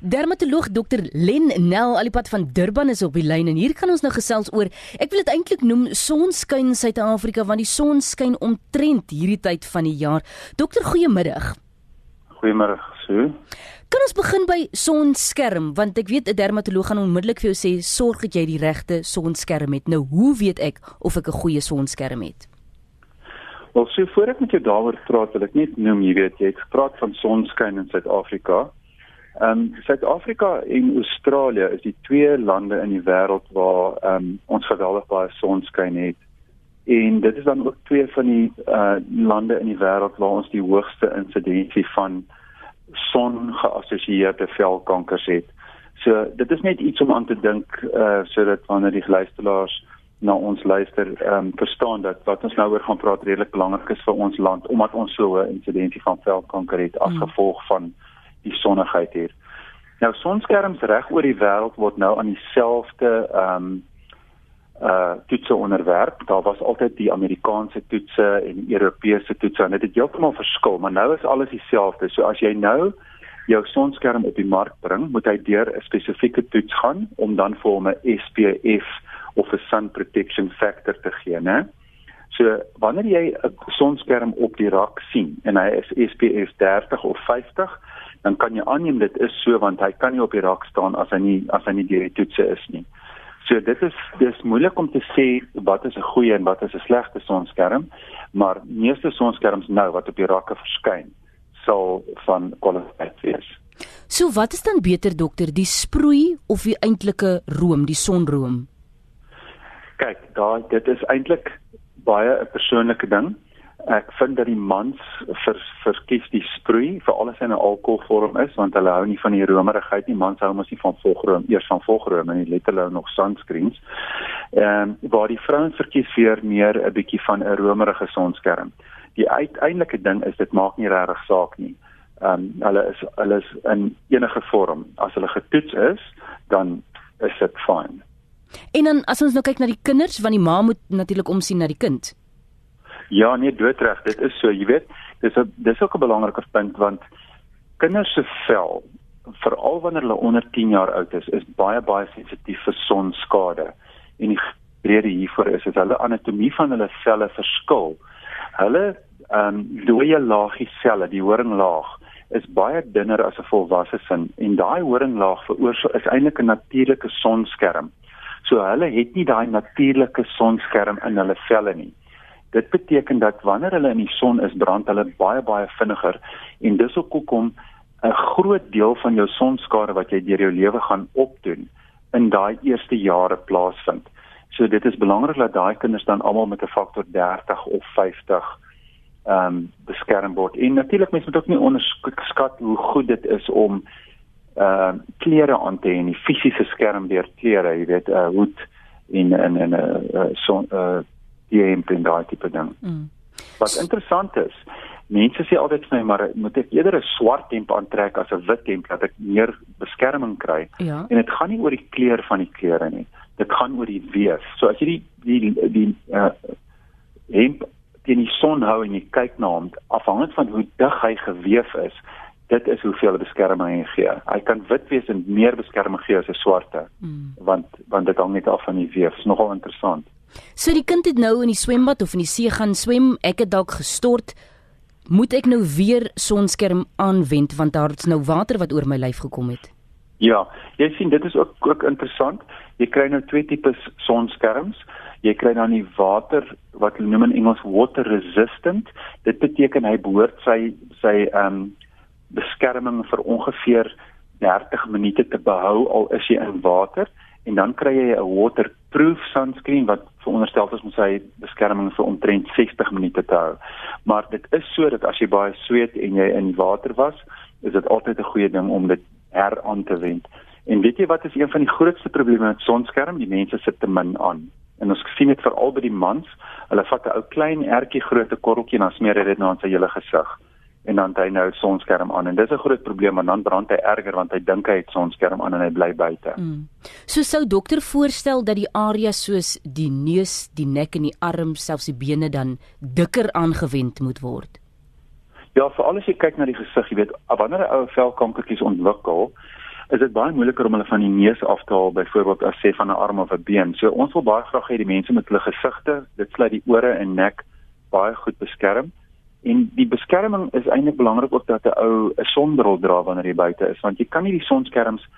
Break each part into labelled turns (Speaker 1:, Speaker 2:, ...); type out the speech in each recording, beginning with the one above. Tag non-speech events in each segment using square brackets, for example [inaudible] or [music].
Speaker 1: Dermatoloog Dr Len Nel alipad van Durban is op die lyn en hier kan ons nou gesels oor ek wil dit eintlik noem sonskyn Suid-Afrika want die son skyn omtrent hierdie tyd van die jaar. Dokter goeiemiddag.
Speaker 2: Goeiemôre, Sue.
Speaker 1: Kan ons begin by sonskerm want ek weet 'n dermatoloog gaan onmiddellik vir jou sê sorg dat jy die regte sonskerm het. Nou hoe weet ek of ek 'n goeie sonskerm het?
Speaker 2: Wel, so voor ek met jou daaroor praat, wil ek net noem, jy weet, jy het gepraat van sonskyn in Suid-Afrika. Ehm um, Suid-Afrika en Australië is die twee lande in die wêreld waar ehm um, ons geweldig baie sonskyn het. En dit is dan ook twee van die uh lande in die wêreld waar ons die hoogste insidensie van son-geassosieerde velkankers het. So dit is net iets om aan te dink uh sodat wanneer die luisteraars na ons luister, ehm um, verstaan dat wat ons nou oor gaan praat redelik belangrik is vir ons land omdat ons so 'n insidensie van velkanker het as mm. gevolg van die sonnigheid hier. Nou sonskerms reg oor die wêreld word nou aan dieselfde ehm um, uh toetse onderwerp. Daar was altyd die Amerikaanse toetse en die Europese toetse en dit het heeltemal verskil, maar nou is alles dieselfde. So as jy nou jou sonskerm op die mark bring, moet hy deur 'n spesifieke toets gaan om dan vir hom 'n SPF of 'n sun protection factor te gee, né? So wanneer jy 'n sonskerm op die rak sien en hy is SPF 30 of 50, dan kan jy aanneem dit is so want hy kan nie op die rak staan as hy nie as hy nie deur die toetse is nie. So dit is dis moeilik om te sê wat is 'n goeie en wat is 'n slegte sonskerm, maar meeste sonskerms nou wat op die rakke verskyn sal van kwaliteit wees.
Speaker 1: So wat is dan beter dokter, die sproei of die eintlike room, die sonroom?
Speaker 2: Kyk, daai dit is eintlik baie 'n persoonlike ding ek vind dat die mans vir verkies die sproei vir alles in 'n alkoholvorm is want hulle hou nie van die romerigheid nie mans hou mos nie van volgroom eers van volgroom en letterlik nog sunscreens. Ehm um, waar die vrouens verkies vir meer 'n bietjie van 'n romerige sonskerm. Die uiteindelike ding is dit maak nie regtig saak nie. Ehm um, hulle is hulle is in enige vorm as hulle getoets is dan is dit fyn.
Speaker 1: En dan as ons nou kyk na die kinders want die ma moet natuurlik omsien na die kind.
Speaker 2: Ja, nee, doodreg, dit is so, jy weet, dis 'n dis ook 'n belangrike punt want kinders se vel, veral wanneer hulle onder 10 jaar oud is, is baie baie sensitief vir sonskade. En die rede hiervoor is dat hulle anatomie van hulle selle verskil. Hulle ehm um, dooie laagie selle, die horinglaag is baie dunner as 'n volwasse sin en daai horinglaag veroorsaak is eintlik 'n natuurlike sonskerm. So hulle het nie daai natuurlike sonskerm in hulle velle nie. Dit beteken dat wanneer hulle in die son is, brand hulle baie baie vinniger en dis hoekom 'n groot deel van jou sonskade wat jy deur jou lewe gaan opdoen in daai eerste jare plaasvind. So dit is belangrik dat daai kinders dan almal met 'n faktor 30 of 50 ehm um, beskerm word. En natuurlik mense moet ook nie onderskat hoe goed dit is om ehm uh, klere aan te hê, die fisiese skerm deur klere, jy weet, 'n uh, hoed en en 'n uh, son uh, die hemp en daai tipe ding. Mm. Wat interessant is, mense sê altyd vir my maar moet ek eerder 'n swart hemp aantrek as 'n wit hemp dat ek meer beskerming kry.
Speaker 1: Ja.
Speaker 2: En dit gaan nie oor die kleur van die klere nie. Dit gaan oor die weef. So as jy die die die uh, hemp teen die son hou en jy kyk na hom afhangend van hoe dig hy geweef is, dit is hoeveel beskerming hy gee. Hy kan wit wees en meer beskerming gee as 'n swarte. Mm. Want want dit hang net af van die weef. Dit is nogal interessant.
Speaker 1: So die kind het nou in die swembad of in die see gaan swem, ek het dalk gestort. Moet ek nou weer sonskerm aanwend want daar is nou water wat oor my lyf gekom het?
Speaker 2: Ja, jy sien dit is ook ook interessant. Jy kry nou twee tipes sonskerms. Jy kry dan die water wat hulle noem in Engels water resistant. Dit beteken hy behoort sy sy ehm um, beskerming vir ongeveer 30 minute te behou al is jy in water en dan kry jy 'n waterproof sunscreen wat veronderstel is om sy beskerming vir omtrent 60 minute te hou. Maar dit is so dat as jy baie sweet en jy in water was, is dit altyd 'n goeie ding om dit heraan te wend. En weet jy wat is een van die grootste probleme met sonskerm? Die mense sit te min aan. En ons sien dit veral by die mans. Hulle vat 'n ou klein ertjie grootte korreltjie en dan smeer hy dit nou aan sy hele gesig en dan hy nou sonskerm aan en dis 'n groot probleem want dan brand hy erger want hy dink hy het sonskerm aan en hy bly buite. Mm.
Speaker 1: So sou dokter voorstel dat die area soos die neus, die nek en die arm, selfs die bene dan dikker aangewend moet word.
Speaker 2: Ja, veral as jy kyk na die gesig, jy weet, wanneer 'n ou velkankertjies ontwikkel, dit baie moeiliker om hulle van die neus af te haal byvoorbeeld as sê van 'n arm of 'n been. So ons wil baie graag hê die mense met hulle gesigte, dit sluit die ore en nek baie goed beskerm. En die beskerming is eintlik belangrik ook dat 'n ou 'n sonbril dra wanneer jy buite is, want jy kan nie die sonskerms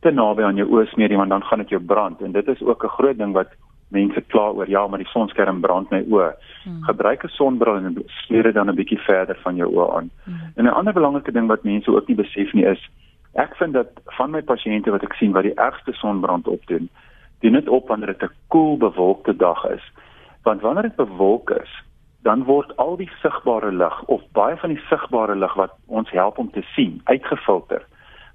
Speaker 2: te naby aan jou oë smeer nie, want dan gaan dit jou brand. En dit is ook 'n groot ding wat mense kla oor, ja, maar die sonskerm brand my oë. Hmm. Gebruik 'n sonbril en smeer dit dan 'n bietjie verder van jou oë aan. Hmm. En 'n ander belangrike ding wat mense ook nie besef nie is ek vind dat van my pasiënte wat ek sien wat die ergste sonbrand opdoen, doen dit op wanneer dit 'n koel bewolkte dag is. Want wanneer dit bewolk is, dan word al die sigbare lig of baie van die sigbare lig wat ons help om te sien uitgefilter.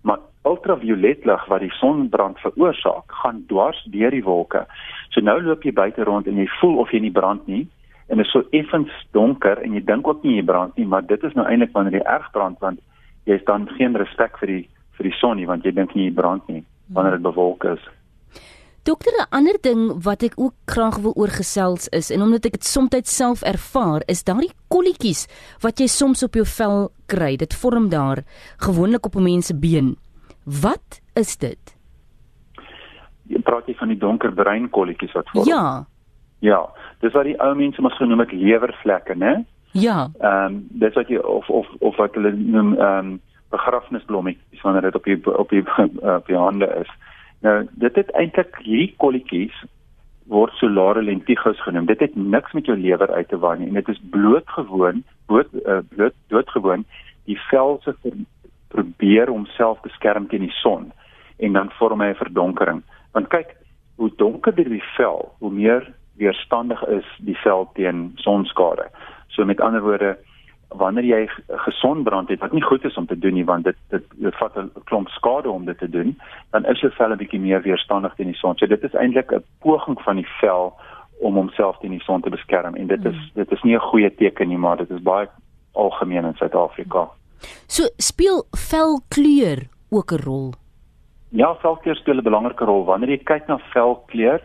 Speaker 2: Maar ultraviolet lig wat die sonbrand veroorsaak, gaan dwars deur die wolke. So nou loop jy buite rond en jy voel of jy nie brand nie en dit is so effens donker en jy dink ook nie jy brand nie, maar dit is nou eintlik wanneer jy erg brand want jy het dan geen respek vir die vir die son nie want jy dink nie jy brand nie wanneer dit bewolk is.
Speaker 1: Dokter, 'n ander ding wat ek ook graag wil oorgesels is en omdat ek dit soms self ervaar, is daardie kolletjies wat jy soms op jou vel kry. Dit vorm daar gewoonlik op 'n mens se been. Wat is dit?
Speaker 2: Jy praat jy van die donker brein kolletjies wat vorm?
Speaker 1: Ja.
Speaker 2: Ja, dis wat die ou mense mos genoem het lewervlekke, né?
Speaker 1: Ja.
Speaker 2: Ehm um, dis wat jy of of of wat hulle noem ehm um, begrafnisblommetjies wanneer dit op die op die [laughs] op die hande is. Nou, dit het eintlik hierdie kolletjies word solare lentigus genoem. Dit het niks met jou lewer uit te waai nie en dit is bloot uh, bloot doodgewoon die vel se probeer homself beskerm teen die son en dan vorm hy 'n verdonkering. Want kyk, hoe donkerder die vel, hoe meer weerstandig is die vel teen sonskade. So met ander woorde, wanneer jy gesond brand het wat nie goed is om te doen nie want dit dit, dit vat 'n klomp skade om dit te doen dan is jou vel 'n bietjie meer weerstandig teen die son. So dit is eintlik 'n poging van die vel om homself teen die son te beskerm en dit is hmm. dit is nie 'n goeie teken nie maar dit is baie algemeen in Suid-Afrika.
Speaker 1: So speel velkleur ook 'n rol?
Speaker 2: Ja, velkleur speel 'n belangrike rol. Wanneer jy kyk na velkleur,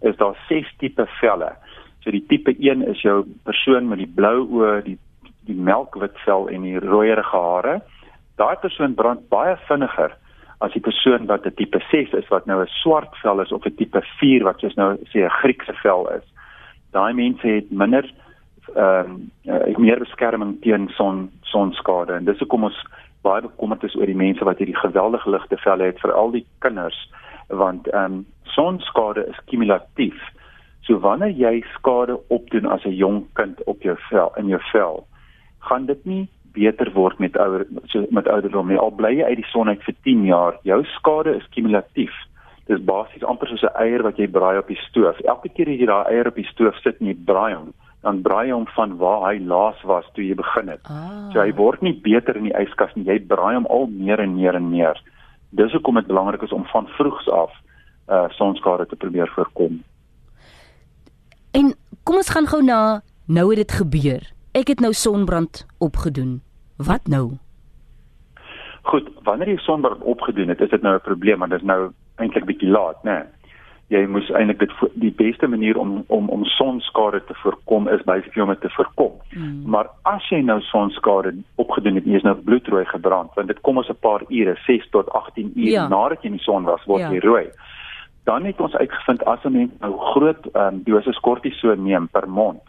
Speaker 2: is daar 6 tipe velle. So die tipe 1 is jou persoon met die blou oë, die die melkwit vel en die rooierige hare. Daai persoon brand baie vinniger as die persoon wat 'n tipe 6 is wat nou 'n swart vel is of 'n tipe 4 wat soos nou sê 'n Griekse vel is. Daai mense het minder ehm um, meer beskerming teen son sonskade en dis hoekom ons baie bekommerd is oor die mense wat hierdie geweldige ligte velle het vir al die kinders want ehm um, sonskade is kumulatief. So wanneer jy skade opdoen as 'n jong kind op jou vel in jou vel, gaan dit nie beter word met ouer so met ouderdom nie. Al bly jy uit die son uit vir 10 jaar, jou skade is kumulatief. Dis basies amper soos 'n eier wat jy braai op die stoof. Elke keer as jy daai eier op die stoof sit en jy braai hom, dan braai hom van waar hy laas was toe jy begin het. Ah. So hy word nie beter in die yskas nie. Jy braai hom al meer en meer en meer. Dis hoekom dit belangrik is om van vroegs af uh sonskade te probeer voorkom.
Speaker 1: En kom ons gaan gou na nou het dit gebeur ek het nou sonbrand opgedoen. Wat nou?
Speaker 2: Goed, wanneer jy sonbrand opgedoen het, is dit nou 'n probleem, want dit is nou eintlik bietjie laat, né? Nee. Jy moes eintlik dit die beste manier om om om sonskade te voorkom is om dit te voorkom. Mm. Maar as jy nou sonskade opgedoen het, jy is nou bloedrooi gebrand, want dit kom ons 'n paar ure, 6 tot 18 ure ja. nadat jy in die son was, word ja. jy rooi. Dan het ons uitgevind as 'n mens nou groot um, dosis kortison neem per mond,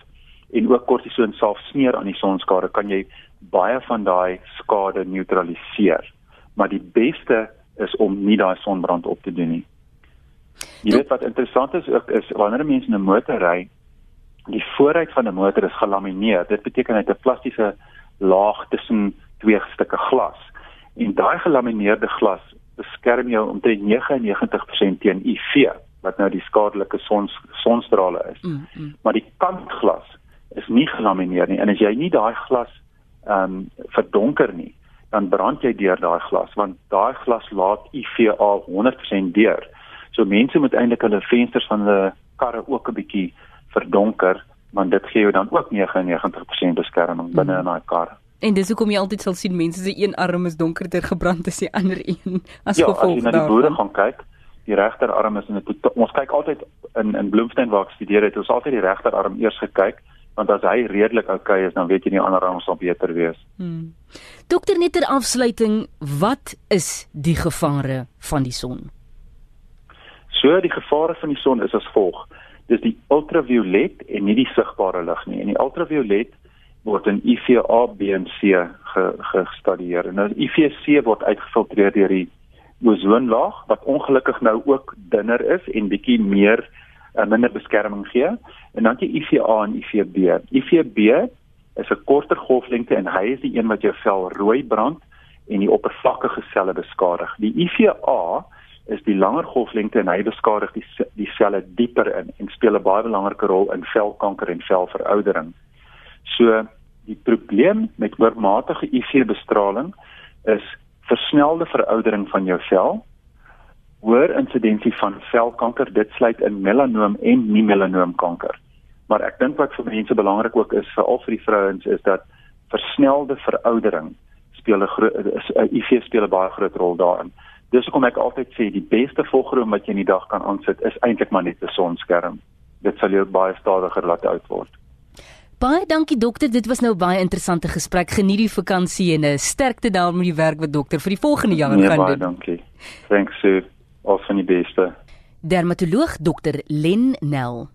Speaker 2: en ook kortison self smeer aan die sonskade kan jy baie van daai skade neutraliseer. Maar die beste is om nie daai sonbrand op te doen nie. Jy weet wat interessant is ook is wanneer 'n mens 'n motor ry, die vooruit van 'n motor is gelamineer. Dit beteken hy het 'n plastiese laag tussen twee stukke glas. En daai gelamineerde glas beskerm jou omtrent 99% teen UV wat nou die skadelike son sonstrale is. Mm, mm. Maar die kantglas is nie gelamineer nie en as jy nie daai glas ehm um, verdonker nie dan brand jy deur daai glas want daai glas laat UVA 100% deur. So mense moet eintlik hulle vensters van hulle karre ook 'n bietjie verdonker want dit gee jou dan ook 99% beskerming binne hmm. in daai kar.
Speaker 1: En dis hoekom jy altyd sal sien mense se een arm is donkerder gebrand as die ander een [laughs]
Speaker 2: as ja, gevolg daarvan. Ja, as jy na die boere gaan kyk, die regterarm is in 'n ons kyk altyd in in Bloemfontein waar ek studeer het, ons altyd die regterarm eers gekyk want as hy redelik oukei okay is, dan weet jy die ander ouens sal beter wees. Hmm.
Speaker 1: Dokter net ter afsluiting, wat is die gevare van die son?
Speaker 2: So die gevare van die son is as volg. Dis die ultraviolet en nie die sigbare lig nie. En die ultraviolet word in UVA, B en C gestudieer. En nou UVC word uitgefiltreer deur die ozonlaag wat ongelukkig nou ook dunner is en bietjie meer uh, minder beskerming gee. En dan jy UVA en UVB. UVB is 'n korter golflengte en hy is die een wat jou vel rooi brand en die oppervlakkige selle beskadig. Die UVA is die langer golflengte en hy beskadig die die selle dieper in en speel 'n baie belangrike rol in velkanker en velveroudering. So die probleem met oormatige UV-bestraling is versnelde veroudering van jou vel, hoër insidensie van velkanker, dit sluit in melanoom en nie melanoomkanker. Maar ek dink wat vir mense belangrik ook is, veral vir die vrouens, is dat versnelde veroudering speel 'n groot UV speel 'n baie groot rol daarin. Dis hoekom ek altyd sê die beste volgroom wat jy in die dag kan aansit is eintlik maar net 'n sonskerm. Dit sal jou baie stadiger laat oud word.
Speaker 1: Baie dankie dokter, dit was nou baie interessante gesprek. Geniet die vakansie en 'n eh, sterkte daar met die werk wat dokter vir die volgende jaar
Speaker 2: nee,
Speaker 1: gaan
Speaker 2: doen. Baie dankie. Thanks sir. Al van die beste.
Speaker 1: Dermatoloog dokter Len Nel